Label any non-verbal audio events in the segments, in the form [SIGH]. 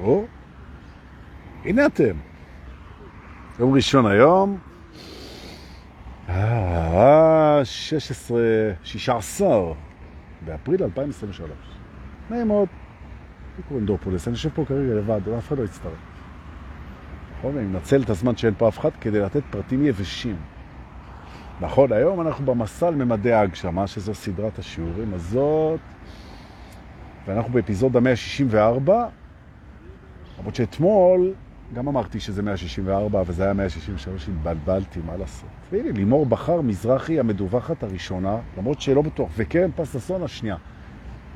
או, הנה אתם. יום ראשון היום, אה, 16, 16 באפריל 2023. נעים מאוד. לי קוראים דורפולס, אני יושב פה כרגע לבד, אף אחד לא יצטרף. נכון? אני מנצל את הזמן שאין פה אף אחד כדי לתת פרטים יבשים. נכון, היום אנחנו במסע על ממדי ההגשמה, שזו סדרת השיעורים הזאת, ואנחנו באפיזודה 164, למרות שאתמול גם אמרתי שזה 164, וזה היה 163, התבלבלתי, מה לעשות. והנה, לימור בחר מזרחי המדווחת הראשונה, למרות שלא בטוח, וקרן פססון השנייה.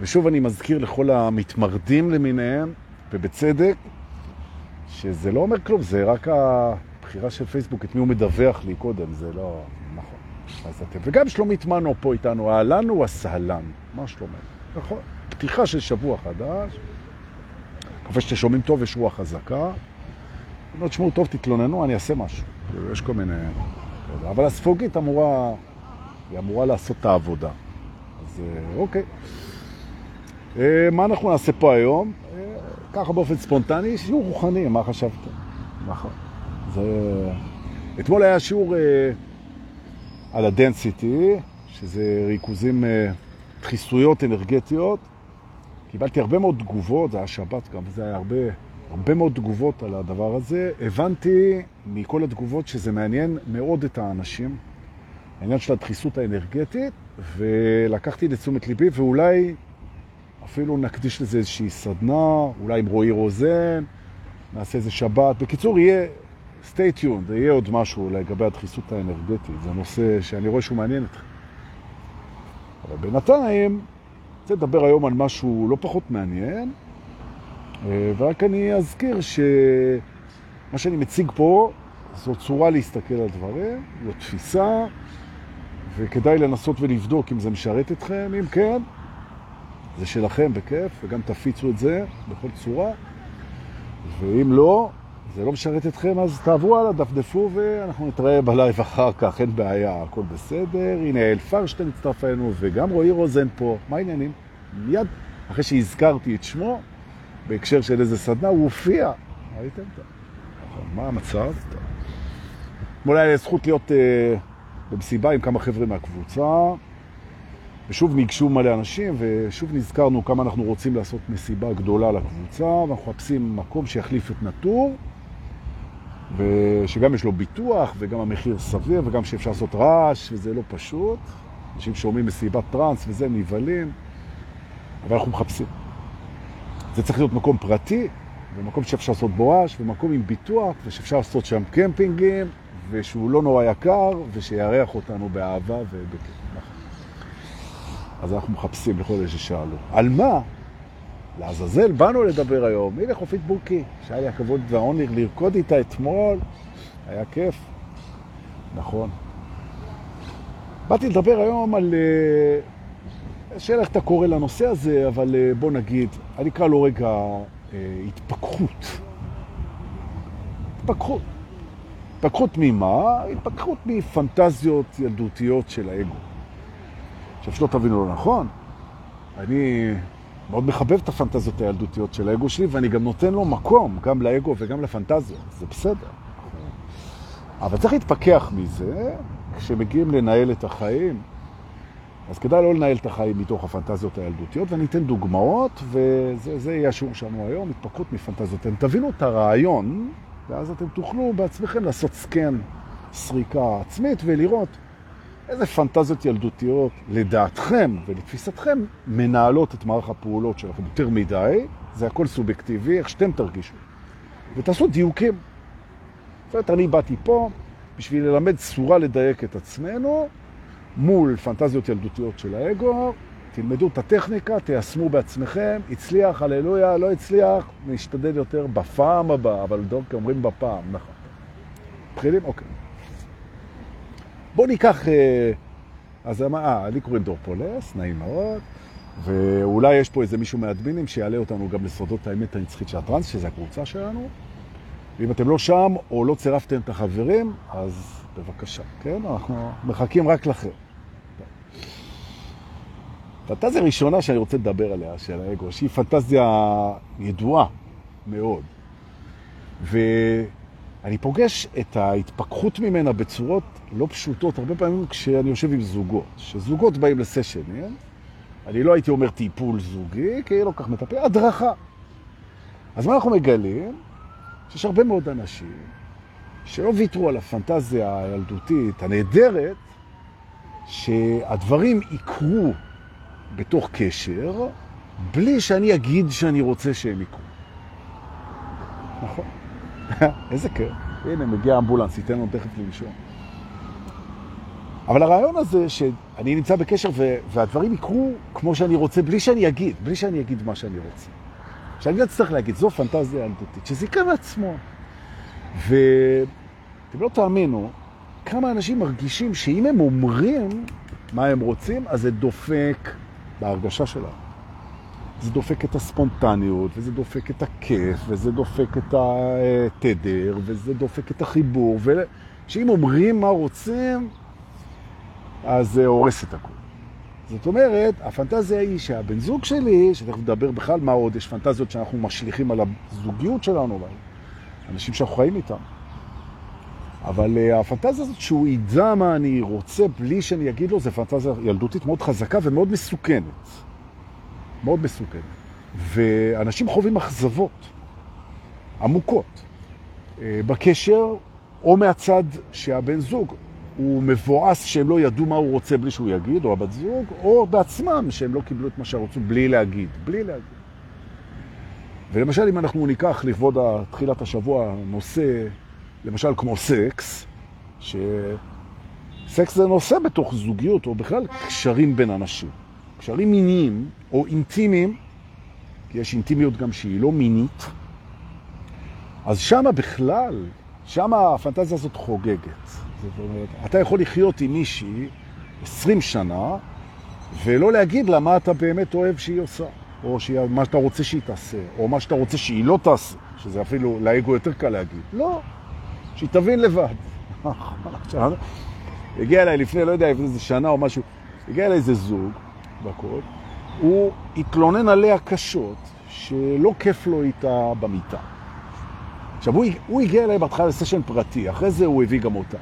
ושוב אני מזכיר לכל המתמרדים למיניהם, ובצדק, שזה לא אומר כלום, זה רק הבחירה של פייסבוק, את מי הוא מדווח לי קודם, זה לא נכון. אז אתם, וגם שלומית מנו פה איתנו, אהלן הוא הסהלן, מה שלומך? נכון, פתיחה של שבוע חדש, מקווה שאתם שומעים טוב, יש רוח חזקה. אומרת, תשמעו, טוב, תתלוננו, אני אעשה משהו. יש כל מיני... אבל הספוגית אמורה, היא אמורה לעשות את העבודה. אז אוקיי. מה אנחנו נעשה פה היום? ככה באופן ספונטני, שיעור רוחני, מה חשבתם? נכון. זה... אתמול היה שיעור על הדנסיטי, שזה ריכוזים, דחיסויות אנרגטיות. קיבלתי הרבה מאוד תגובות, זה היה שבת גם, וזה היה הרבה... הרבה מאוד תגובות על הדבר הזה. הבנתי מכל התגובות שזה מעניין מאוד את האנשים, העניין של הדחיסות האנרגטית, ולקחתי לתשומת ליבי, ואולי אפילו נקדיש לזה איזושהי סדנה, אולי עם רועי רוזן, נעשה איזה שבת. בקיצור, יהיה, stay tuned, יהיה עוד משהו לגבי הדחיסות האנרגטית. זה נושא שאני רואה שהוא מעניין אתכם. אבל בינתיים, רוצה לדבר היום על משהו לא פחות מעניין, ורק אני אזכיר שמה שאני מציג פה זו צורה להסתכל על דברים, זו תפיסה, וכדאי לנסות ולבדוק אם זה משרת אתכם, אם כן, זה שלכם בכיף, וגם תפיצו את זה בכל צורה, ואם לא, זה לא משרת אתכם, אז תעברו הלאה, דפדפו, ואנחנו נתראה בלייב אחר כך, אין בעיה, הכל בסדר. הנה, אל פרשטיין הצטרף אלינו, וגם רועי רוזן פה. מה העניינים? מיד אחרי שהזכרתי את שמו, בהקשר של איזה סדנה, הוא הופיע. ראיתם? מה המצב? אתמול היה לי זכות להיות uh, במסיבה עם כמה חבר'ה מהקבוצה, ושוב ניגשו מלא אנשים, ושוב נזכרנו כמה אנחנו רוצים לעשות מסיבה גדולה לקבוצה, ואנחנו מחפשים מקום שיחליף את נטור, ושגם יש לו ביטוח, וגם המחיר סביר, וגם שאפשר לעשות רעש, וזה לא פשוט. אנשים שומעים מסיבת טרנס וזה, נבלים, אבל אנחנו מחפשים. זה צריך להיות מקום פרטי, ומקום שאפשר לעשות בו רעש, ומקום עם ביטוח, ושאפשר לעשות שם קמפינגים, ושהוא לא נורא יקר, ושיערך אותנו באהבה ובכיף. אז אנחנו מחפשים לכל אלה ששאלו. על מה? לעזאזל, באנו לדבר היום. הנה חופית בוקי, שהיה לי הכבוד והעונר לרקוד איתה אתמול. היה כיף. נכון. באתי לדבר היום על... שאלה איך אתה קורא לנושא הזה, אבל בוא נגיד, אני אקרא לו רגע התפכחות. התפכחות. התפכחות ממה? התפכחות מפנטזיות ילדותיות של האגו. עכשיו שלא תבינו לא נכון, אני מאוד מחבב את הפנטזיות הילדותיות של האגו שלי, ואני גם נותן לו מקום, גם לאגו וגם לפנטזיות, זה בסדר. אבל צריך להתפכח מזה, כשמגיעים לנהל את החיים, אז כדאי לא לנהל את החיים מתוך הפנטזיות הילדותיות, ואני אתן דוגמאות, וזה יהיה השיעור שלנו היום, התפכחות מפנטזיות. אתם תבינו את הרעיון, ואז אתם תוכלו בעצמכם לעשות סקן, סריקה עצמית, ולראות איזה פנטזיות ילדותיות לדעתכם ולתפיסתכם מנהלות את מערך הפעולות שלכם יותר מדי, זה הכל סובייקטיבי, איך שאתם תרגישו. ותעשו דיוקים. זאת אומרת, אני באתי פה בשביל ללמד צורה לדייק את עצמנו מול פנטזיות ילדותיות של האגו, תלמדו את הטכניקה, תיישמו בעצמכם, הצליח, הללויה, לא הצליח, נשתדל יותר בפעם הבאה, אבל דורקה אומרים בפעם, נכון. מתחילים? אוקיי. בואו ניקח, אז אה, לי קוראים דורפולס, נעים מאוד, ואולי יש פה איזה מישהו מהאדמינים שיעלה אותנו גם לסודות האמת הנצחית של הטרנס, שזה הקבוצה שלנו. ואם אתם לא שם או לא צירפתם את החברים, אז בבקשה, כן? אנחנו מחכים רק לכם. פנטזיה ראשונה שאני רוצה לדבר עליה, של האגו, שהיא פנטזיה ידועה, מאוד. ואני פוגש את ההתפכחות ממנה בצורות לא פשוטות, הרבה פעמים כשאני יושב עם זוגות, שזוגות באים לסשנים, אני לא הייתי אומר טיפול זוגי, כי לא כך מטפל, הדרכה. אז מה אנחנו מגלים? שיש הרבה מאוד אנשים שלא ויתרו על הפנטזיה הילדותית הנהדרת, שהדברים יקרו בתוך קשר, בלי שאני אגיד שאני רוצה שהם יקרו. נכון. [LAUGHS] איזה כיף. הנה, מגיע אמבולנס, ייתן לו תכף לנשום. אבל הרעיון הזה שאני נמצא בקשר והדברים יקרו כמו שאני רוצה, בלי שאני אגיד, בלי שאני אגיד מה שאני רוצה. שאני לא אצטרך להגיד, זו פנטזיה ילדותית, שזה יקרה מעצמו. ואתם לא תאמינו כמה אנשים מרגישים שאם הם אומרים מה הם רוצים, אז זה דופק בהרגשה שלהם. זה דופק את הספונטניות, וזה דופק את הכיף, וזה דופק את התדר, וזה דופק את החיבור, ושאם אומרים מה רוצים, אז זה הורס את הכול. זאת אומרת, הפנטזיה היא שהבן זוג שלי, שתכף נדבר בכלל מה עוד, יש פנטזיות שאנחנו משליכים על הזוגיות שלנו, ועל אנשים שאנחנו חיים איתם. אבל uh, הפנטזיה הזאת שהוא ידע מה אני רוצה בלי שאני אגיד לו, זה פנטזיה ילדותית מאוד חזקה ומאוד מסוכנת. מאוד מסוכנת. ואנשים חווים אכזבות עמוקות uh, בקשר או מהצד שהבן זוג הוא מבואס שהם לא ידעו מה הוא רוצה בלי שהוא יגיד, או הבת זוג, או בעצמם שהם לא קיבלו את מה שרצו בלי להגיד, בלי להגיד. ולמשל, אם אנחנו ניקח לכבוד תחילת השבוע נושא, למשל כמו סקס, שסקס זה נושא בתוך זוגיות, או בכלל קשרים בין אנשים. קשרים מיניים, או אינטימיים, כי יש אינטימיות גם שהיא לא מינית, אז שמה בכלל, שמה הפנטזיה הזאת חוגגת. זאת אומרת, אתה יכול לחיות עם מישהי 20 שנה, ולא להגיד לה מה אתה באמת אוהב שהיא עושה, או שהיא, מה שאתה רוצה שהיא תעשה, או מה שאתה רוצה שהיא לא תעשה, שזה אפילו לאגו יותר קל להגיד. לא, שהיא תבין לבד. [LAUGHS] הגיע אליי לפני, לא יודע, איזה שנה או משהו, הגיע אליי איזה זוג, בכל, הוא התלונן עליה קשות, שלא כיף לו איתה במיטה. עכשיו, הוא, הוא הגיע אליי בהתחלה לסשן פרטי, אחרי זה הוא הביא גם אותה.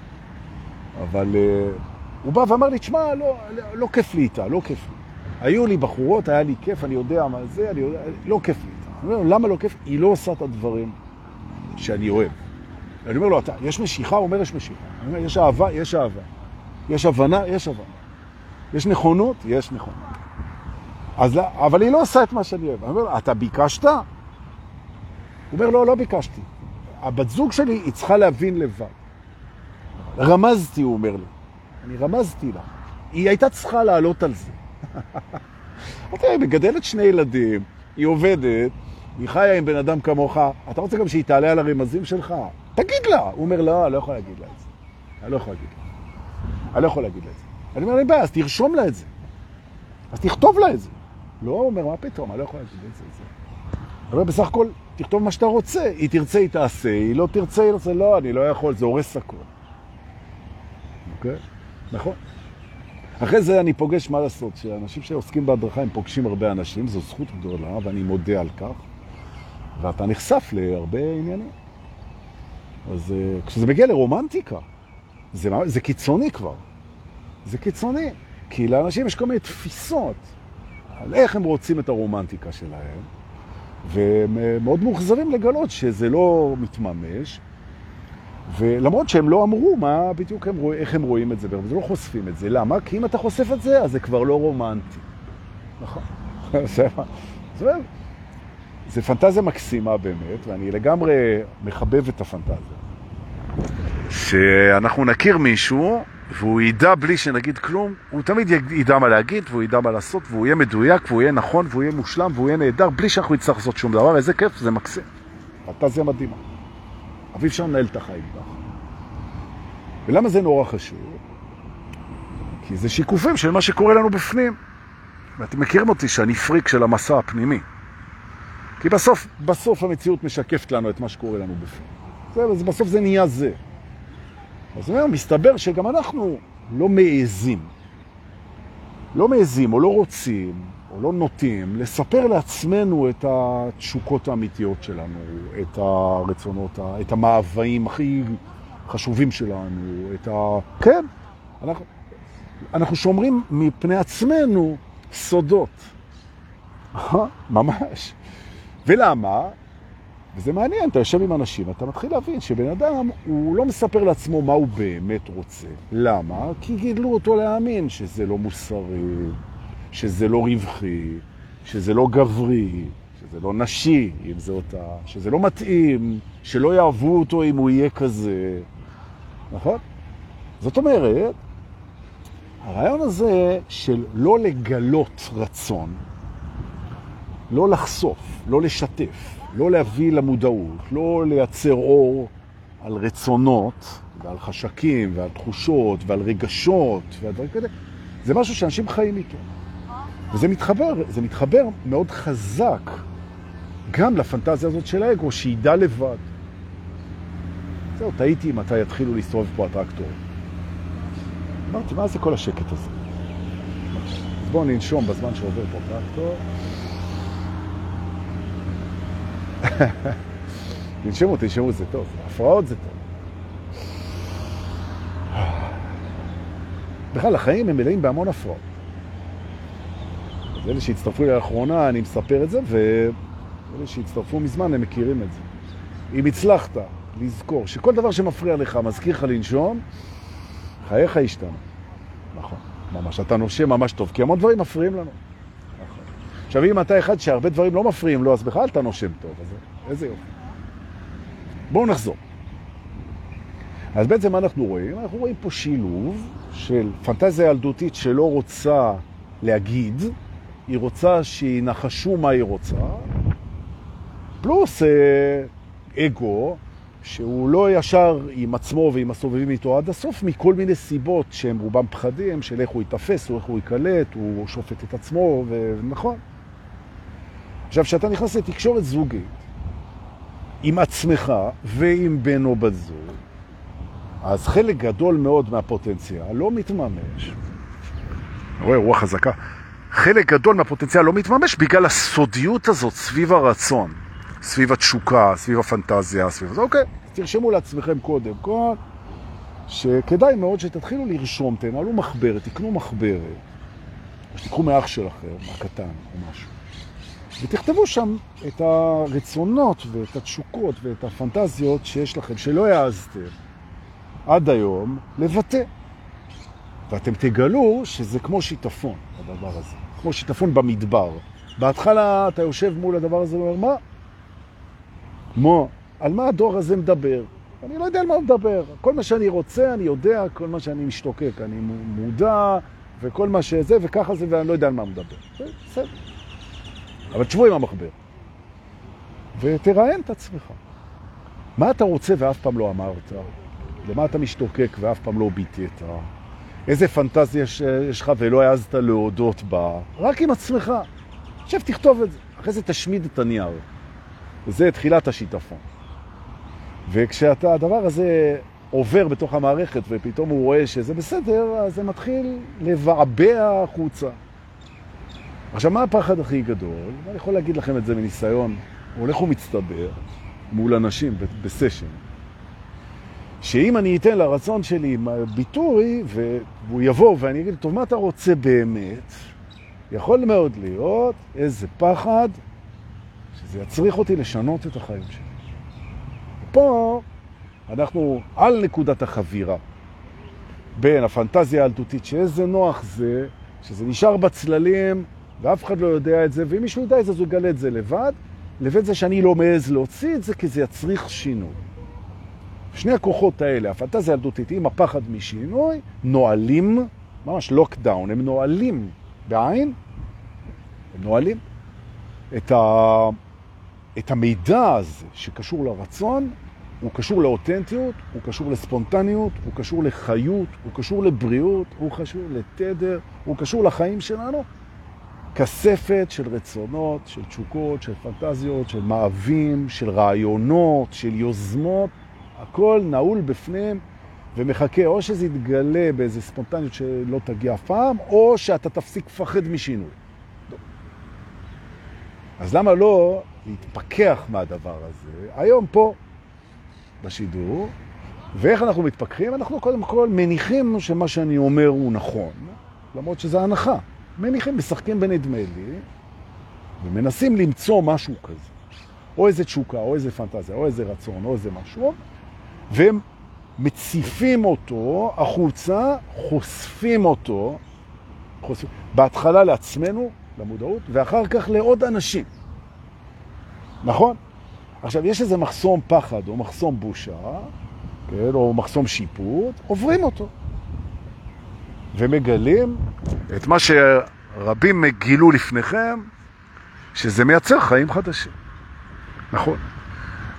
אבל uh, הוא בא ואמר לי, תשמע, לא, לא, לא כיף לי איתה, לא כיף לי. היו לי בחורות, היה לי כיף, אני יודע מה זה, אני יודע, לא כיף לי איתה. אני אומר, למה לא כיף? היא לא עושה את הדברים שאני אוהב. אני אומר לו, אתה, יש משיכה? הוא אומר, יש משיכה. אני אומר, יש אהבה? יש אהבה. יש הבנה? יש הבנה. יש נכונות? יש נכונות. אז, אבל היא לא עושה את מה שאני אוהב. אני אומר, אתה ביקשת? הוא אומר, לא, לא ביקשתי. הבת זוג שלי, היא צריכה להבין לבד. רמזתי, הוא אומר לי. אני רמזתי לה. היא הייתה צריכה לעלות על זה. [LAUGHS] אמרתי, היא מגדלת שני ילדים, היא עובדת, היא חיה עם בן אדם כמוך, אתה רוצה גם שהיא תעלה על הרמזים שלך? תגיד לה! הוא אומר, לא, אני לא יכול להגיד לה את זה. אני לא יכול להגיד לה. אני לא יכול להגיד לה את זה. אני אומר, אין בעיה, אז תרשום לה את זה. אז תכתוב לה את זה. לא, אומר, מה פתאום, אני לא יכול להגיד את זה. אני אומר, בסך הכל, תכתוב מה שאתה רוצה. היא תרצה, היא תעשה, היא לא תרצה, היא לא תרצה, לא, אני לא יכול, זה הורס הכל. אוקיי? נכון. אחרי זה אני פוגש מה לעשות, שאנשים שעוסקים בהדרכה הם פוגשים הרבה אנשים, זו זכות גדולה ואני מודה על כך, ואתה נחשף להרבה עניינים. אז אה, כשזה מגיע לרומנטיקה, זה, זה קיצוני כבר. זה קיצוני, כי לאנשים יש כל מיני תפיסות על איך הם רוצים את הרומנטיקה שלהם, והם אה, מאוד מאוכזרים לגלות שזה לא מתממש, ולמרות שהם לא אמרו מה בדיוק הם איך הם רואים את זה, וזה לא חושפים את זה. למה? כי אם אתה חושף את זה, אז זה כבר לא רומנטי. נכון. [LAUGHS] זה, זה פנטזיה מקסימה באמת, ואני לגמרי מחבב את הפנטזיה. שאנחנו נכיר מישהו, והוא ידע בלי שנגיד כלום, הוא תמיד ידע מה להגיד, והוא ידע מה לעשות, והוא יהיה מדויק, והוא יהיה נכון, והוא יהיה מושלם, והוא יהיה נהדר, בלי שאנחנו נצטרך לעשות שום דבר. איזה כיף, זה מקסים. פנטזיה מדהימה. אבל אי אפשר לנהל את החיים ככה. ולמה זה נורא חשוב? כי זה שיקופים של מה שקורה לנו בפנים. ואתם מכירים אותי שאני פריק של המסע הפנימי. כי בסוף, בסוף המציאות משקפת לנו את מה שקורה לנו בפנים. זה, בסוף זה נהיה זה. אז אומר, מסתבר שגם אנחנו לא מעזים. לא מעזים, או לא רוצים, או לא נוטים, לספר לעצמנו את התשוקות האמיתיות שלנו, את הרצונות, את המאוויים הכי חשובים שלנו, את ה... כן, אנחנו, אנחנו שומרים מפני עצמנו סודות. [LAUGHS] ממש. ולמה? וזה מעניין, אתה יושב עם אנשים, אתה מתחיל להבין שבן אדם, הוא לא מספר לעצמו מה הוא באמת רוצה. למה? כי גידלו אותו להאמין שזה לא מוסרי, שזה לא רווחי, שזה לא גברי, שזה לא נשי, אם זה אותה, שזה לא מתאים, שלא יאהבו אותו אם הוא יהיה כזה. נכון? זאת אומרת, הרעיון הזה של לא לגלות רצון, לא לחשוף, לא לשתף, לא להביא למודעות, לא לייצר אור על רצונות ועל חשקים ועל תחושות ועל רגשות והדברים כאלה, זה משהו שאנשים חיים איתו. וזה מתחבר, זה מתחבר מאוד חזק גם לפנטזיה הזאת של האגו, שידע לבד. זהו, טעיתי מתי יתחילו להסתובב פה הטרקטור. אמרתי, מה זה כל השקט הזה? אז בואו ננשום בזמן שעובר פה טרקטור. [LAUGHS] תנשמו, תנשמו, זה טוב. הפרעות זה טוב. בכלל, החיים הם מלאים בהמון הפרעות. אלה שהצטרפו לאחרונה, אני מספר את זה, ואלה שהצטרפו מזמן, הם מכירים את זה. אם הצלחת לזכור שכל דבר שמפריע לך, מזכיר לך לנשום, חייך השתנה. נכון, ממש. אתה נושם ממש טוב, כי המון דברים מפריעים לנו. עכשיו, אם אתה אחד שהרבה דברים לא מפריעים לו, אז בכלל אתה נושם טוב. אז איזה יופי. בואו נחזור. אז בעצם מה אנחנו רואים? אנחנו רואים פה שילוב של פנטזיה ילדותית שלא רוצה להגיד, היא רוצה שינחשו מה היא רוצה, פלוס אה, אגו שהוא לא ישר עם עצמו ועם הסובבים איתו עד הסוף, מכל מיני סיבות שהם רובם פחדים, של איך הוא יתפס או איך הוא יקלט, הוא שופט את עצמו, ונכון. עכשיו, כשאתה נכנס לתקשורת זוגית עם עצמך ועם בן או בת זוג, אז חלק גדול מאוד מהפוטנציאל לא מתממש. רואה, רוח חזקה. חלק גדול מהפוטנציאל לא מתממש בגלל הסודיות הזאת סביב הרצון. סביב התשוקה, סביב הפנטזיה, סביב זה. אוקיי, תרשמו לעצמכם קודם כל, שכדאי מאוד שתתחילו לרשום, תנהלו מחברת, תקנו מחברת, או שתיקחו מאח שלכם, מהקטן או משהו, ותכתבו שם את הרצונות ואת התשוקות ואת הפנטזיות שיש לכם, שלא יעזתם עד היום לבטא. ואתם תגלו שזה כמו שיטפון, הדבר הזה. כמו שיטפון במדבר. בהתחלה אתה יושב מול הדבר הזה ואומר, מה? מה? על מה הדור הזה מדבר? אני לא יודע על מה הוא מדבר. כל מה שאני רוצה, אני יודע, כל מה שאני משתוקק, אני מודע, וכל מה שזה, וככה זה, ואני לא יודע על מה הוא מדבר. בסדר. אבל תשבו עם המחבר. ותראיין את עצמך. מה אתה רוצה ואף פעם לא אמרת? למה אתה משתוקק ואף פעם לא ביטאת? איזה פנטזיה יש לך ולא העזת להודות בה? רק עם עצמך. עכשיו תכתוב את זה. אחרי זה תשמיד את הנייר. זה תחילת השיטפון. וכשאתה, הדבר הזה עובר בתוך המערכת ופתאום הוא רואה שזה בסדר, אז זה מתחיל לבעבע החוצה. עכשיו, מה הפחד הכי גדול? אני יכול להגיד לכם את זה מניסיון, הוא הולך ומצטבר מול אנשים בסשן. שאם אני אתן לרצון שלי ביטוי, והוא יבוא ואני אגיד, טוב, מה אתה רוצה באמת? יכול מאוד להיות איזה פחד שזה יצריך אותי לשנות את החיים שלי. פה אנחנו על נקודת החבירה בין הפנטזיה הילדותית, שאיזה נוח זה, שזה נשאר בצללים ואף אחד לא יודע את זה, ואם מישהו ידע את זה, אז הוא יגלה את זה לבד, לבין זה שאני לא מעז להוציא את זה, כי זה יצריך שינוי. שני הכוחות האלה, הפנטזיה הילדותית עם הפחד משינוי, נועלים, ממש לוקדאון, הם נועלים בעין, הם נועלים את, ה... את המידע הזה שקשור לרצון, הוא קשור לאותנטיות, הוא קשור לספונטניות, הוא קשור לחיות, הוא קשור לבריאות, הוא קשור לתדר, הוא קשור לחיים שלנו, כספת של רצונות, של תשוקות, של פנטזיות, של מאווים, של רעיונות, של יוזמות, הכל נעול בפנים ומחכה, או שזה יתגלה באיזה ספונטניות שלא תגיע אף פעם, או שאתה תפסיק לפחד משינוי. אז למה לא להתפכח מהדבר הזה? היום פה, בשידור, ואיך אנחנו מתפכחים? אנחנו קודם כל מניחים שמה שאני אומר הוא נכון, למרות שזה הנחה. מניחים, משחקים בנדמה לי, ומנסים למצוא משהו כזה. או איזה תשוקה, או איזה פנטזיה, או איזה רצון, או איזה משהו, והם מציפים אותו החוצה, חושפים אותו, חושפים, בהתחלה לעצמנו, למודעות, ואחר כך לעוד אנשים. נכון? עכשיו, יש איזה מחסום פחד או מחסום בושה, כן, או מחסום שיפוט, עוברים אותו. ומגלים את מה שרבים גילו לפניכם, שזה מייצר חיים חדשים. נכון.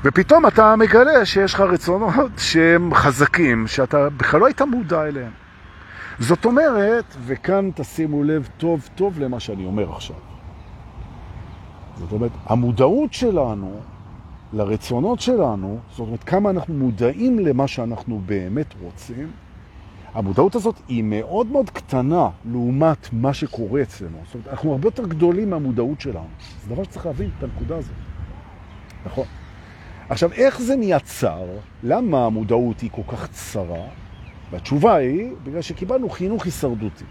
ופתאום אתה מגלה שיש לך רצונות שהם חזקים, שאתה בכלל לא היית מודע אליהם. זאת אומרת, וכאן תשימו לב טוב טוב למה שאני אומר עכשיו. זאת אומרת, המודעות שלנו לרצונות שלנו, זאת אומרת, כמה אנחנו מודעים למה שאנחנו באמת רוצים, המודעות הזאת היא מאוד מאוד קטנה לעומת מה שקורה אצלנו. זאת אומרת, אנחנו הרבה יותר גדולים מהמודעות שלנו. זה דבר שצריך להבין את הנקודה הזאת. נכון. עכשיו, איך זה מייצר? למה המודעות היא כל כך צרה? והתשובה היא, בגלל שקיבלנו חינוך הישרדותי.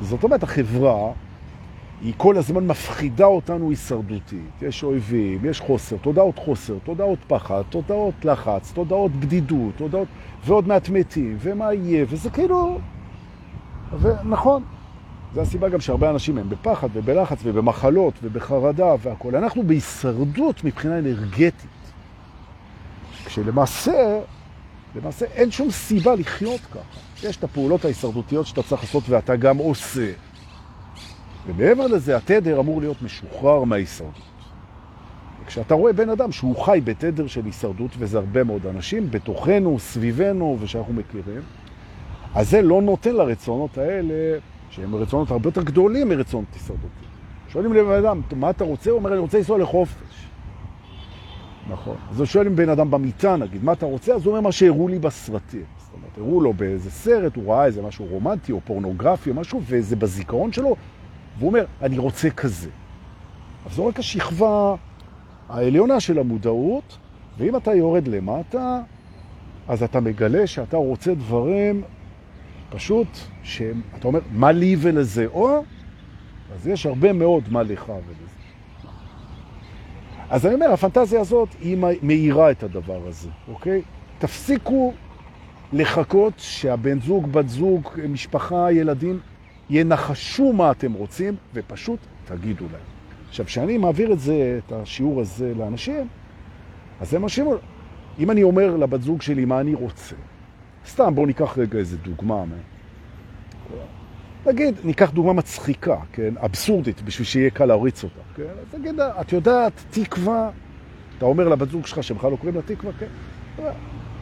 זאת אומרת, החברה היא כל הזמן מפחידה אותנו הישרדותית. יש אויבים, יש חוסר, תודעות חוסר, תודעות פחד, תודעות לחץ, תודעות בדידות, תודעות... ועוד מעט מתים, ומה יהיה, וזה כאילו... ונכון, זה הסיבה גם שהרבה אנשים הם בפחד ובלחץ ובמחלות ובחרדה והכל. אנחנו בהישרדות מבחינה אנרגטית. כשלמעשה, למעשה אין שום סיבה לחיות ככה. יש את הפעולות ההישרדותיות שאתה צריך לעשות ואתה גם עושה. ומעבר לזה, התדר אמור להיות משוחרר מההישרדות. וכשאתה רואה בן אדם שהוא חי בתדר של הישרדות, וזה הרבה מאוד אנשים, בתוכנו, סביבנו ושאנחנו מכירים, אז זה לא נותן לרצונות האלה, שהם רצונות הרבה יותר גדולים מרצונות הישרדותיים. שואלים לבן אדם, מה אתה רוצה? הוא אומר, אני רוצה לנסוע לחופש. נכון. אז הוא שואל עם בן אדם במיטה, נגיד, מה אתה רוצה? אז הוא אומר מה שהראו לי בסרטים. זאת אומרת, הראו לו באיזה סרט, הוא ראה איזה משהו רומנטי או פורנוגרפי או משהו, וזה בזיכרון שלו, והוא אומר, אני רוצה כזה. אז זו רק השכבה העליונה של המודעות, ואם אתה יורד למטה, אז אתה מגלה שאתה רוצה דברים פשוט, שאתה אומר, מה לי ולזה או, אז יש הרבה מאוד מה לך ולזה. אז אני אומר, הפנטזיה הזאת היא מאירה את הדבר הזה, אוקיי? תפסיקו לחכות שהבן זוג, בת זוג, משפחה, ילדים, ינחשו מה אתם רוצים, ופשוט תגידו להם. עכשיו, כשאני מעביר את זה, את השיעור הזה לאנשים, אז הם אנשים, אם אני אומר לבת זוג שלי מה אני רוצה, סתם, בואו ניקח רגע איזה דוגמה. נגיד, ניקח דוגמה מצחיקה, כן? אבסורדית, בשביל שיהיה קל להריץ אותה, כן? אז נגיד, את יודעת, תקווה, אתה אומר לבת זוג שלך שבכלל לא קוראים לה תקווה, כן?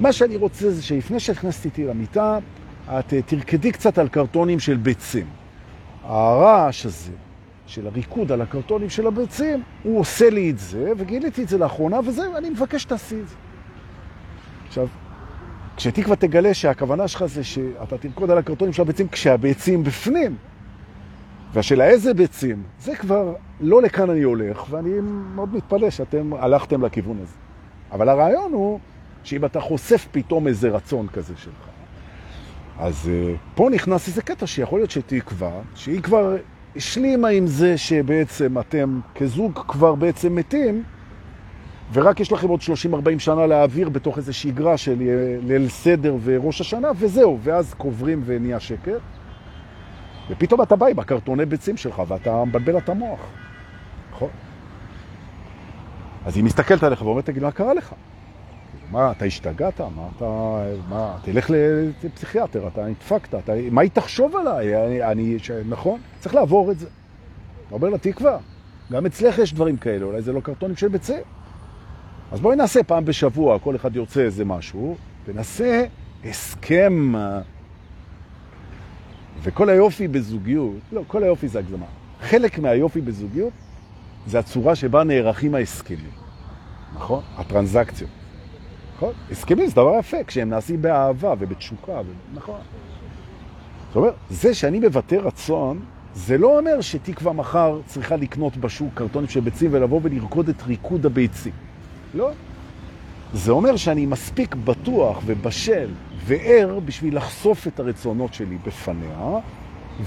מה שאני רוצה זה שלפני שהכנסתי איתי למיטה, את אה, תרקדי קצת על קרטונים של ביצים. הרעש הזה של הריקוד על הקרטונים של הביצים, הוא עושה לי את זה, וגיליתי את זה לאחרונה, וזהו, אני מבקש שתעשי את זה. עכשיו, כשתקווה תגלה שהכוונה שלך זה שאתה תרקוד על הקרטונים של הביצים כשהביצים בפנים, והשאלה איזה ביצים, זה כבר לא לכאן אני הולך, ואני מאוד מתפלא שאתם הלכתם לכיוון הזה. אבל הרעיון הוא שאם אתה חושף פתאום איזה רצון כזה שלך, אז uh, פה נכנס איזה קטע שיכול להיות שתקווה, שהיא כבר השלימה עם זה שבעצם אתם כזוג כבר בעצם מתים, ורק יש לכם עוד 30-40 שנה להעביר בתוך איזו שגרה של ליל סדר וראש השנה, וזהו, ואז קוברים ונהיה שקר. ופתאום אתה בא עם הקרטוני ביצים שלך, ואתה מבלבל את המוח. נכון? אז היא מסתכלת עליך ואומרת, תגיד, מה קרה לך? מה, אתה השתגעת? מה אתה... מה, תלך לפסיכיאטר, אתה נדפקת, אתה, מה היא תחשוב עליי? אני, אני ש... נכון? צריך לעבור את זה. אתה אומר לה, תקווה, גם אצלך יש דברים כאלה, אולי זה לא קרטונים של ביצים. אז בואי נעשה פעם בשבוע, כל אחד יוצא איזה משהו, ונעשה הסכם. וכל היופי בזוגיות, לא, כל היופי זה הגזמה. חלק מהיופי בזוגיות זה הצורה שבה נערכים ההסכמים, נכון? הטרנזקציות. נכון? הסכמים זה דבר יפה, כשהם נעשים באהבה ובתשוקה, נכון. זאת אומרת, זה שאני מבטא רצון, זה לא אומר שתקווה מחר צריכה לקנות בשוק קרטונים של ביצים ולבוא ולרקוד את ריקוד הביצים. לא. זה אומר שאני מספיק בטוח ובשל וער בשביל לחשוף את הרצונות שלי בפניה,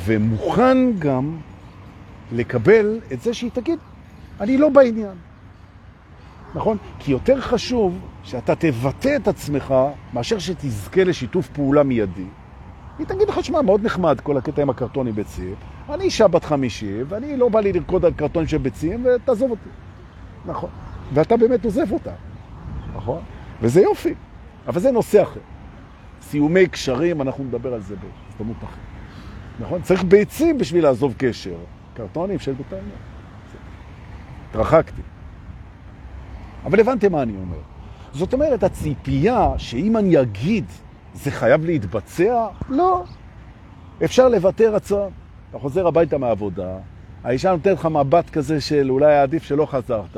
ומוכן גם לקבל את זה שהיא תגיד, אני לא בעניין. נכון? כי יותר חשוב שאתה תבטא את עצמך מאשר שתזכה לשיתוף פעולה מיידי. היא תגיד לך, שמע, מאוד נחמד כל הקטע עם הקרטונים ביצים, אני אישה בת חמישי, ואני לא בא לי לרקוד על קרטונים של ביצים, ותעזוב אותי. נכון. ואתה באמת עוזב אותה. נכון? וזה יופי. אבל זה נושא אחר. סיומי קשרים, אנחנו נדבר על זה בהזדמנות אחרת. נכון? צריך ביצים בשביל לעזוב קשר. קרטונים של ביתיים. התרחקתי. אבל הבנתם מה אני אומר. זאת אומרת, הציפייה שאם אני אגיד זה חייב להתבצע? לא. אפשר לוותר רצון. אתה חוזר הביתה מהעבודה, האישה נותנת לך מבט כזה של אולי עדיף שלא חזרת,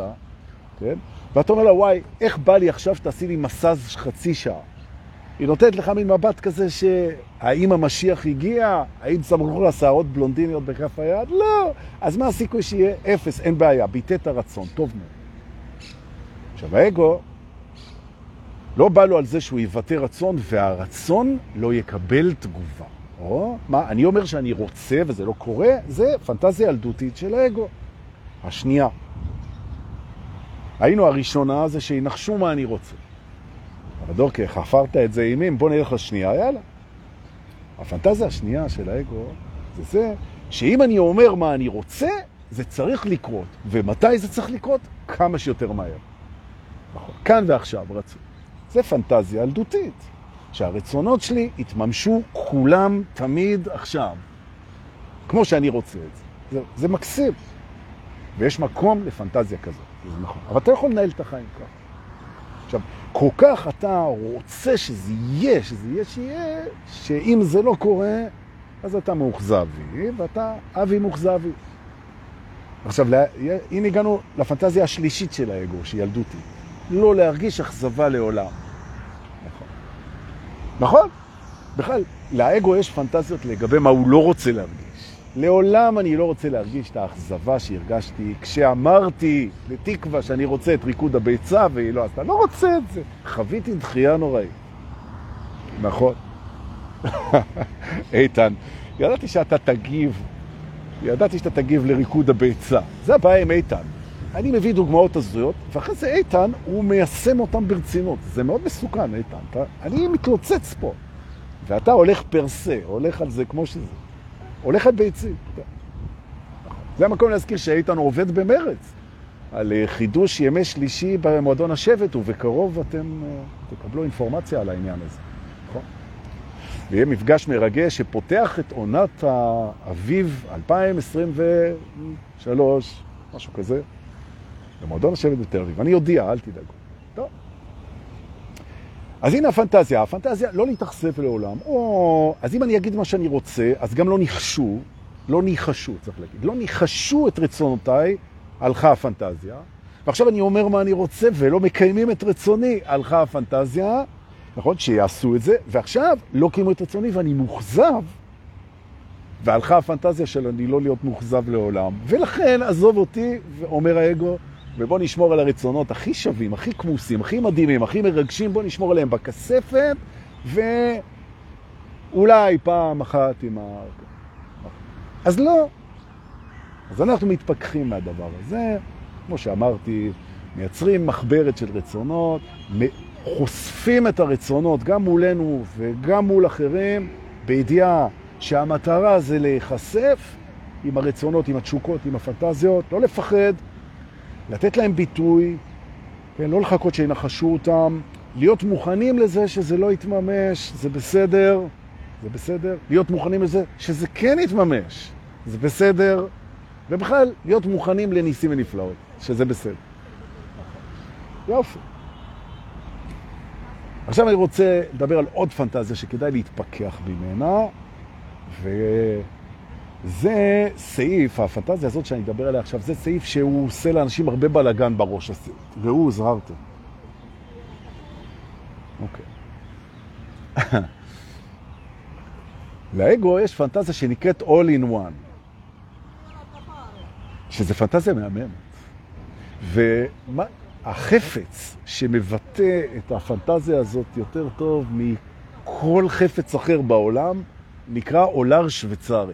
כן? ואתה אומר לה, וואי, איך בא לי עכשיו שתעשי לי מסז חצי שעה? היא נותנת לך מין מבט כזה שהאם המשיח הגיע? האם צמחו לה שערות בלונדיניות בכף היד? לא. אז מה הסיכוי שיהיה? אפס, אין בעיה. ביטא את הרצון, טוב מאוד. עכשיו, האגו, לא בא לו על זה שהוא יבטא רצון, והרצון לא יקבל תגובה. או, מה, אני אומר שאני רוצה וזה לא קורה, זה פנטזיה ילדותית של האגו. השנייה. היינו הראשונה זה שינחשו מה אני רוצה. אבל דורקי, חפרת את זה אימים, בוא נלך לשנייה, יאללה. הפנטזיה השנייה של האגו זה זה שאם אני אומר מה אני רוצה, זה צריך לקרות. ומתי זה צריך לקרות? כמה שיותר מהר. נכון. כאן ועכשיו רצו. זה פנטזיה ילדותית. שהרצונות שלי יתממשו כולם תמיד עכשיו. כמו שאני רוצה את זה. זה, זה מקסים. ויש מקום לפנטזיה כזאת, זה נכון. אבל אתה יכול לנהל את החיים ככה. עכשיו, כל כך אתה רוצה שזה יהיה, שזה יהיה שיהיה, שאם זה לא קורה, אז אתה מאוכזבי, ואתה אבי מאוכזבי. עכשיו, הנה הגענו לפנטזיה השלישית של האגו, שהיא ילדותית. לא להרגיש אכזבה לעולם. נכון. נכון? בכלל, לאגו יש פנטזיות לגבי מה הוא לא רוצה להרגיש. לעולם אני לא רוצה להרגיש את האכזבה שהרגשתי כשאמרתי לתקווה שאני רוצה את ריקוד הביצה והיא לא עשתה. לא רוצה את זה. חוויתי דחייה נוראית. נכון. [LAUGHS] איתן, ידעתי שאתה תגיב, ידעתי שאתה תגיב לריקוד הביצה. זה הבעיה עם איתן. אני מביא דוגמאות הזויות, ואחרי זה איתן, הוא מיישם אותם ברצינות. זה מאוד מסוכן, איתן. אתה, אני מתלוצץ פה. ואתה הולך פרסה, הולך על זה כמו שזה. הולך על ביצים. זה המקום להזכיר שאיתן עובד במרץ על אה, חידוש ימי שלישי במועדון השבט, ובקרוב אתם אה, תקבלו אינפורמציה על העניין הזה. נכון? ויהיה מפגש מרגש שפותח את עונת האביב 2023, משהו כזה. במועדון השבט בתל אביב. אני אודיע, אל תדאגו. אז הנה הפנטזיה. הפנטזיה לא להתאכזב לעולם. או, אז אם אני אגיד מה שאני רוצה, אז גם לא ניחשו, לא ניחשו, צריך להגיד. לא ניחשו את רצונותיי, הלכה הפנטזיה. ועכשיו אני אומר מה אני רוצה, ולא מקיימים את רצוני, הלכה הפנטזיה. נכון? שיעשו את זה, ועכשיו לא קיימו את רצוני ואני מוחזב, והלכה הפנטזיה של אני לא להיות מוחזב לעולם. ולכן, עזוב אותי, ואומר האגו, ובוא נשמור על הרצונות הכי שווים, הכי כמוסים, הכי מדהימים, הכי מרגשים, בוא נשמור עליהם בכספת, ואולי פעם אחת עם ה... אז לא. אז אנחנו מתפכחים מהדבר הזה, כמו שאמרתי, מייצרים מחברת של רצונות, חושפים את הרצונות גם מולנו וגם מול אחרים, בידיעה שהמטרה זה להיחשף עם הרצונות, עם התשוקות, עם הפנטזיות, לא לפחד, לתת להם ביטוי, כן, לא לחכות שינחשו אותם, להיות מוכנים לזה שזה לא יתממש, זה בסדר, זה בסדר, להיות מוכנים לזה שזה כן יתממש, זה בסדר, ובכלל להיות מוכנים לניסים ונפלאות, שזה בסדר. יופי. עכשיו אני רוצה לדבר על עוד פנטזיה שכדאי להתפכח ממנה, ו... זה סעיף, הפנטזיה הזאת שאני אדבר עליה עכשיו, זה סעיף שהוא עושה לאנשים הרבה בלגן בראש, והוא זררתם. אוקיי. [LAUGHS] לאגו יש פנטזיה שנקראת All in One. שזה פנטזיה מהממת. והחפץ שמבטא את הפנטזיה הזאת יותר טוב מכל חפץ אחר בעולם, נקרא אולר שוויצרי.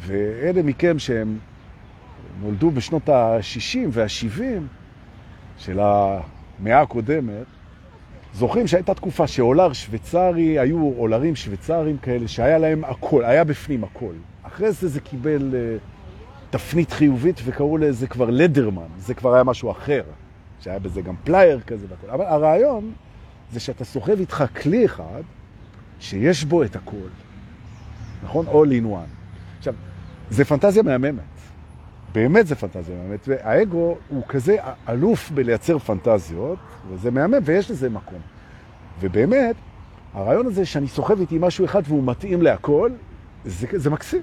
ואלה מכם שהם נולדו בשנות ה-60 וה-70 של המאה הקודמת, זוכרים שהייתה תקופה שאולר שוויצרי, היו אולרים שוויצרים כאלה שהיה להם הכל, היה בפנים הכל. אחרי זה זה קיבל אה, תפנית חיובית וקראו לזה כבר Leatherman, זה כבר היה משהו אחר, שהיה בזה גם פלייר כזה והכל. אבל הרעיון זה שאתה סוחב איתך כלי אחד שיש בו את הכל, נכון? All in one. עכשיו, זה פנטזיה מהממת. באמת זה פנטזיה מהממת, והאגו הוא כזה אלוף בלייצר פנטזיות, וזה מהמם, ויש לזה מקום. ובאמת, הרעיון הזה שאני סוחב איתי משהו אחד והוא מתאים להכל, זה, זה מקסים.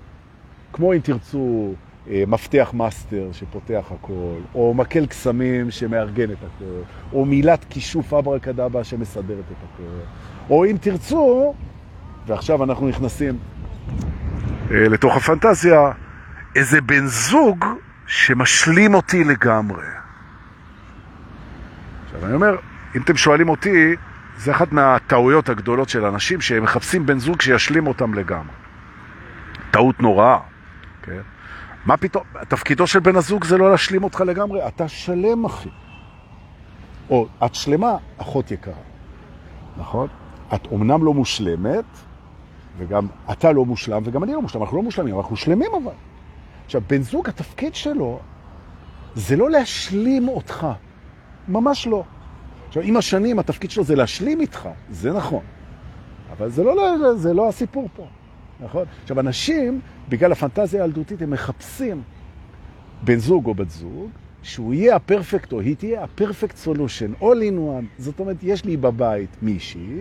כמו אם תרצו אה, מפתח מאסטר שפותח הכל, או מקל קסמים שמארגן את הכל, או מילת כישוף אברה קדאבה שמסדרת את הכל, או אם תרצו, ועכשיו אנחנו נכנסים לתוך הפנטזיה, איזה בן זוג שמשלים אותי לגמרי. עכשיו אני אומר, אם אתם שואלים אותי, זה אחת מהטעויות הגדולות של אנשים שהם מחפשים בן זוג שישלים אותם לגמרי. טעות נוראה, כן? מה פתאום? תפקידו של בן הזוג זה לא להשלים אותך לגמרי, אתה שלם אחי. או את שלמה, אחות יקרה. נכון? את אומנם לא מושלמת, וגם אתה לא מושלם, וגם אני לא מושלם, אנחנו לא מושלמים, אנחנו שלמים אבל. עכשיו, בן זוג, התפקיד שלו זה לא להשלים אותך. ממש לא. עכשיו, עם השנים התפקיד שלו זה להשלים איתך, זה נכון. אבל זה לא, זה לא הסיפור פה, נכון? עכשיו, אנשים, בגלל הפנטזיה הילדותית, הם מחפשים בן זוג או בת זוג, שהוא יהיה הפרפקט או היא תהיה הפרפקט סולושן, all in one. זאת אומרת, יש לי בבית מישהי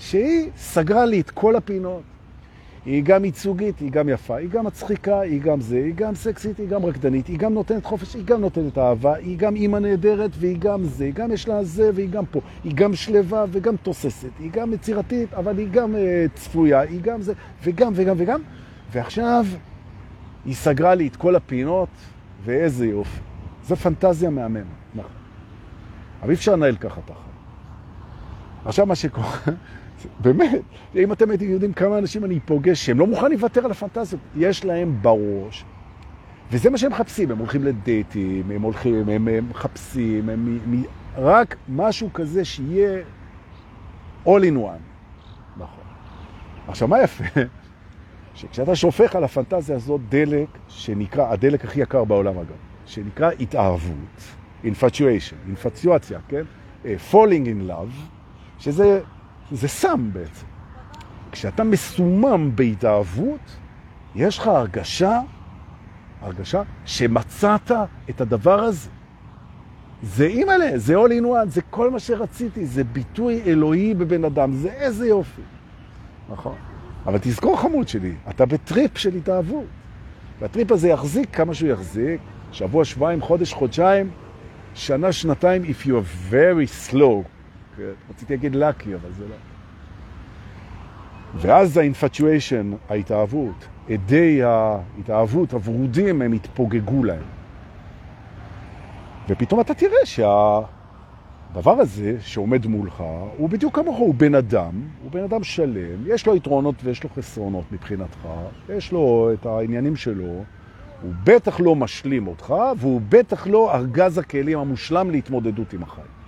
שהיא סגרה לי את כל הפינות. היא גם ייצוגית, היא גם יפה, היא גם מצחיקה, היא גם זה, היא גם סקסית, היא גם רקדנית, היא גם נותנת חופש, היא גם נותנת אהבה, היא גם אימא נהדרת והיא גם זה, גם יש לה זה והיא גם פה, היא גם שלווה וגם תוססת, היא גם יצירתית, אבל היא גם uh, צפויה, היא גם זה, וגם וגם וגם, ועכשיו היא סגרה לי את כל הפינות, ואיזה יופי. זו פנטזיה מהממת, נכון. אבל אי אפשר לנהל ככה תחת. עכשיו מה שקורה... באמת, אם אתם הייתם יודעים כמה אנשים אני פוגש שהם לא מוכנים לוותר על הפנטזיות, יש להם בראש. וזה מה שהם מחפשים, הם הולכים לדייטים, הם הולכים, הם, הם מחפשים, הם, הם, רק משהו כזה שיהיה all in one. נכון. עכשיו, מה יפה? [LAUGHS] שכשאתה שופך על הפנטזיה הזאת דלק שנקרא, הדלק הכי יקר בעולם אגב, שנקרא התאהבות, infatuation, אינפציואציה, כן? Uh, falling in love, שזה זה סם בעצם. כשאתה מסומם בהתאהבות, יש לך הרגשה, הרגשה שמצאת את הדבר הזה. זה אימא'לה, זה all in one, זה כל מה שרציתי, זה ביטוי אלוהי בבן אדם, זה איזה יופי. נכון. אבל תזכור חמוד שלי, אתה בטריפ של התאהבות. והטריפ הזה יחזיק כמה שהוא יחזיק, שבוע, שבועיים, חודש, חודשיים, שנה, שנתיים, if you are very slow. רציתי להגיד lucky, אבל זה לא. ואז ה-infatuation, ההתאהבות, עדי ההתאהבות, הוורודים, הם התפוגגו להם. ופתאום אתה תראה שהדבר הזה שעומד מולך, הוא בדיוק כמוך, הוא בן אדם, הוא בן אדם שלם, יש לו יתרונות ויש לו חסרונות מבחינתך, יש לו את העניינים שלו, הוא בטח לא משלים אותך, והוא בטח לא ארגז הכלים המושלם להתמודדות עם החיים.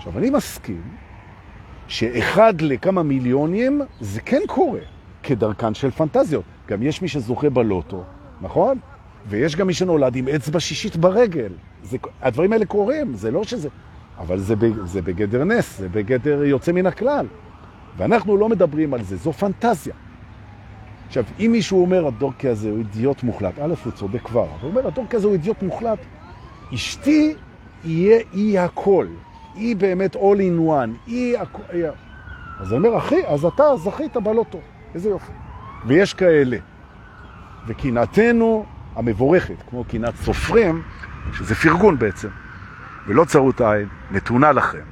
עכשיו, אני מסכים שאחד לכמה מיליונים זה כן קורה, כדרכן של פנטזיות. גם יש מי שזוכה בלוטו, נכון? ויש גם מי שנולד עם אצבע שישית ברגל. זה, הדברים האלה קורים, זה לא שזה... אבל זה, זה בגדר נס, זה בגדר יוצא מן הכלל. ואנחנו לא מדברים על זה, זו פנטזיה. עכשיו, אם מישהו אומר, הדורקי הזה הוא אידיוט מוחלט, א', הוא צודק כבר, הוא אומר, הדורקי הזה הוא אידיוט מוחלט, אשתי יהיה אי הכל. היא באמת all in one, היא... אז אני אומר, אחי, אז אתה זכית בלוטו, איזה יופי. ויש כאלה. וקינתנו המבורכת, כמו קינת סופרים, שזה פרגון בעצם, ולא צרות עין, נתונה לכם.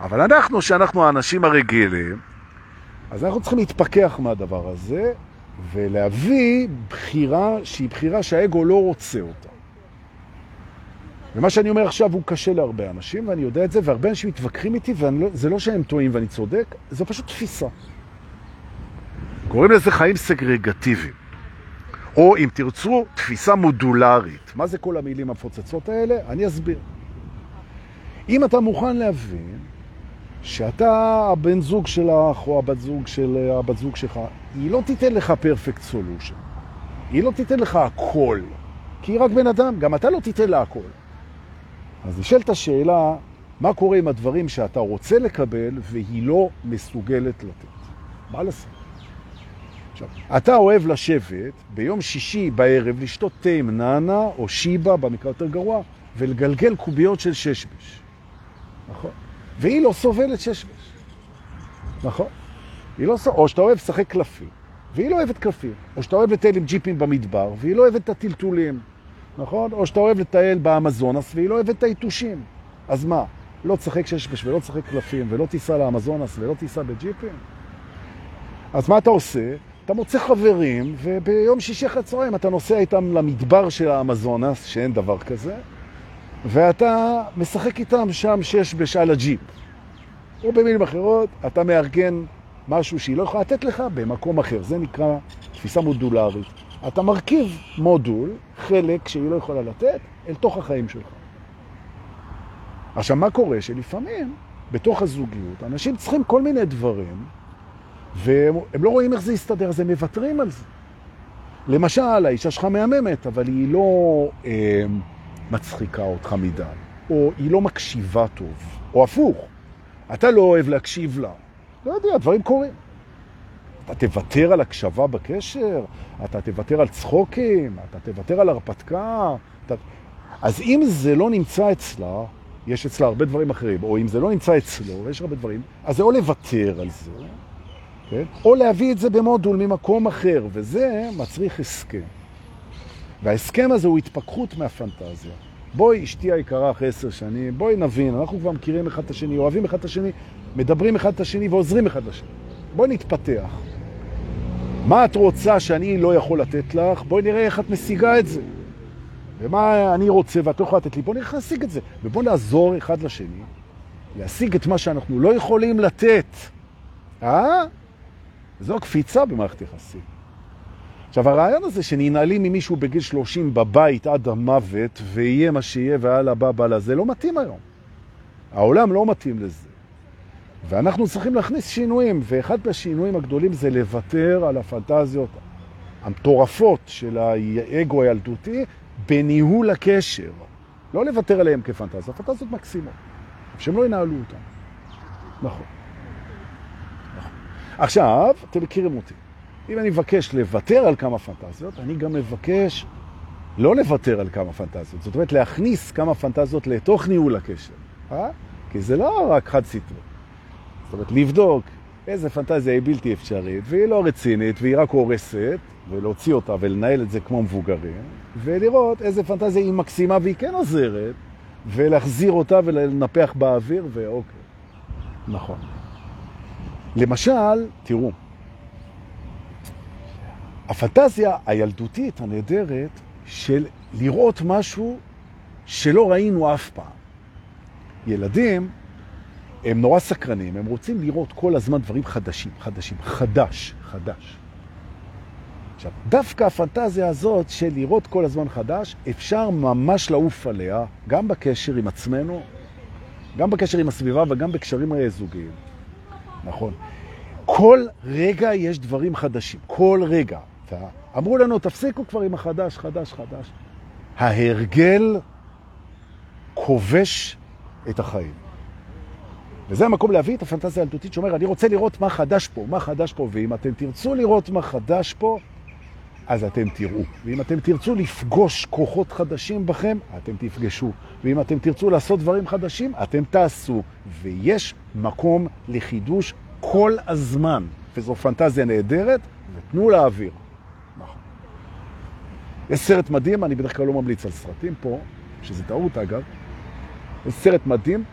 אבל אנחנו, שאנחנו האנשים הרגילים, אז אנחנו צריכים להתפכח מהדבר הזה, ולהביא בחירה שהיא בחירה שהאגו לא רוצה אותה. ומה שאני אומר עכשיו הוא קשה להרבה אנשים, ואני יודע את זה, והרבה אנשים מתווכחים איתי, וזה לא, לא שהם טועים ואני צודק, זו פשוט תפיסה. קוראים לזה חיים סגרגטיביים. או אם תרצו, תפיסה מודולרית. מה זה כל המילים המפוצצות האלה? אני אסביר. אם אתה מוכן להבין שאתה הבן זוג שלך או הבת זוג של הבת זוג שלך, היא לא תיתן לך פרפקט סולושן. היא לא תיתן לך הכל, כי היא רק בן אדם, גם אתה לא תיתן לה הכל. אז נשאלת השאלה, מה קורה עם הדברים שאתה רוצה לקבל והיא לא מסוגלת לתת? מה לעשות? עכשיו, אתה אוהב לשבת ביום שישי בערב לשתות תה עם נאנה או שיבה, במקרה יותר גרוע, ולגלגל קוביות של ששבש. נכון? והיא לא סובלת ששבש. נכון? היא לא סובלת, או שאתה אוהב לשחק קלפים, והיא לא אוהבת קלפים. או שאתה אוהב לטייל עם ג'יפים במדבר, והיא לא אוהבת את הטלטולים. נכון? או שאתה אוהב לטייל באמזונס, והיא לא אוהבת את היתושים. אז מה? לא תשחק ששבש ולא תשחק קלפים, ולא תיסע לאמזונס ולא תיסע בג'יפים? אז מה אתה עושה? אתה מוצא חברים, וביום שישי אחרי צהריים אתה נוסע איתם למדבר של האמזונס, שאין דבר כזה, ואתה משחק איתם שם שש בשעל הג'יפ. או במילים אחרות, אתה מארגן משהו שהיא לא יכולה לתת לך במקום אחר. זה נקרא תפיסה מודולרית. אתה מרכיב מודול, חלק שהיא לא יכולה לתת, אל תוך החיים שלך. עכשיו, מה קורה? שלפעמים, בתוך הזוגיות, אנשים צריכים כל מיני דברים, והם לא רואים איך זה יסתדר, אז הם מוותרים על זה. למשל, האישה שלך מהממת, אבל היא לא אה, מצחיקה אותך מדי, או היא לא מקשיבה טוב, או הפוך, אתה לא אוהב להקשיב לה. לא יודע, דברים קורים. אתה תוותר על הקשבה בקשר, אתה תוותר על צחוקים, אתה תוותר על הרפתקה. אתה... אז אם זה לא נמצא אצלה, יש אצלה הרבה דברים אחרים, או אם זה לא נמצא אצלו, ויש הרבה דברים, אז זה או לוותר על זה, כן? או להביא את זה במודול ממקום אחר, וזה מצריך הסכם. וההסכם הזה הוא התפכחות מהפנטזיה. בואי, אשתי היקרה אחרי עשר שנים, בואי נבין, אנחנו כבר מכירים אחד את השני, אוהבים אחד את השני, מדברים אחד את השני ועוזרים אחד לשני. בואי נתפתח. מה את רוצה שאני לא יכול לתת לך? בואי נראה איך את משיגה את זה. ומה אני רוצה ואת לא יכולה לתת לי, בואי נראה להשיג את זה. ובואי נעזור אחד לשני להשיג את מה שאנחנו לא יכולים לתת. אה? זו קפיצה במערכת יחסים. עכשיו, הרעיון הזה שננעלים ממישהו בגיל 30 בבית עד המוות, ויהיה מה שיהיה והלאה בא בא לזה, לא מתאים היום. העולם לא מתאים לזה. ואנחנו צריכים להכניס שינויים, ואחד מהשינויים הגדולים זה לוותר על הפנטזיות המטורפות של האגו הילדותי בניהול הקשר. לא לוותר עליהם כפנטזיה, פנטזיות מקסימות, שהם לא ינהלו אותם. נכון. נכון. עכשיו, אתם מכירים אותי. אם אני מבקש לוותר על כמה פנטזיות, אני גם מבקש לא לוותר על כמה פנטזיות. זאת אומרת, להכניס כמה פנטזיות לתוך ניהול הקשר. אה? כי זה לא רק חד סטרי. זאת אומרת, לבדוק איזה פנטזיה היא בלתי אפשרית, והיא לא רצינית, והיא רק הורסת, ולהוציא אותה ולנהל את זה כמו מבוגרים, ולראות איזה פנטזיה היא מקסימה והיא כן עוזרת, ולהחזיר אותה ולנפח באוויר, ואוקיי. נכון. למשל, תראו, הפנטזיה הילדותית הנהדרת של לראות משהו שלא ראינו אף פעם. ילדים הם נורא סקרנים, הם רוצים לראות כל הזמן דברים חדשים, חדשים, חדש, חדש. עכשיו, דווקא הפנטזיה הזאת של לראות כל הזמן חדש, אפשר ממש לעוף עליה, גם בקשר עם עצמנו, גם בקשר עם הסביבה וגם בקשרים זוגיים. נכון. כל רגע יש דברים חדשים, כל רגע. אמרו לנו, תפסיקו כבר עם החדש, חדש, חדש. ההרגל כובש את החיים. וזה המקום להביא את הפנטזיה הילדותית שאומר, אני רוצה לראות מה חדש פה, מה חדש פה, ואם אתם תרצו לראות מה חדש פה, אז אתם תראו. ואם אתם תרצו לפגוש כוחות חדשים בכם, אתם תפגשו. ואם אתם תרצו לעשות דברים חדשים, אתם תעשו. ויש מקום לחידוש כל הזמן. וזו פנטזיה נהדרת, ותנו לאוויר. נכון. יש סרט מדהים, אני בדרך כלל לא ממליץ על סרטים פה, שזה טעות אגב. יש סרט מדהים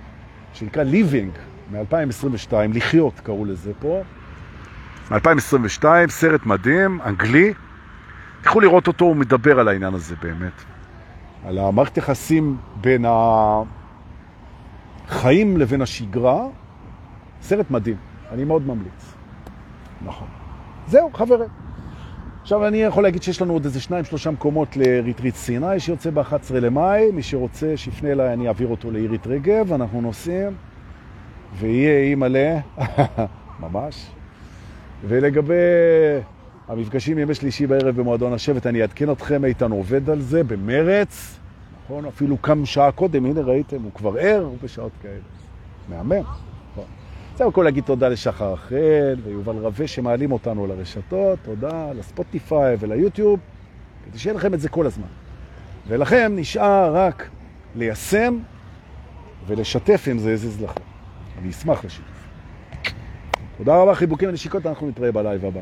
שנקרא Living מ-2022, לחיות קראו לזה פה. מ-2022, סרט מדהים, אנגלי. תלכו לראות אותו, הוא מדבר על העניין הזה באמת. על המערכת יחסים בין החיים לבין השגרה, סרט מדהים, אני מאוד ממליץ. נכון. זהו, חברים. עכשיו אני יכול להגיד שיש לנו עוד איזה שניים, שלושה מקומות לריטריט סיני שיוצא ב-11 למאי. מי שרוצה, שיפנה אליי, אני אעביר אותו לעירית רגב, אנחנו נוסעים, ויהיה אי מלא, [LAUGHS] ממש. ולגבי המפגשים ימי שלישי בערב במועדון השבט, אני אעדכן אתכם, איתן עובד על זה במרץ, נכון? אפילו כמה שעה קודם, הנה ראיתם, הוא כבר ער בשעות כאלה. מהמם. זהו הכל להגיד תודה לשחר אחר ויובל רווה שמעלים אותנו לרשתות, תודה לספוטיפיי וליוטיוב, כדי שיהיה לכם את זה כל הזמן. ולכם נשאר רק ליישם ולשתף אם זה יזיז לכם. אני אשמח לשיתוף. תודה רבה, חיבוקים ונשיקות, אנחנו נתראה בלייב הבא.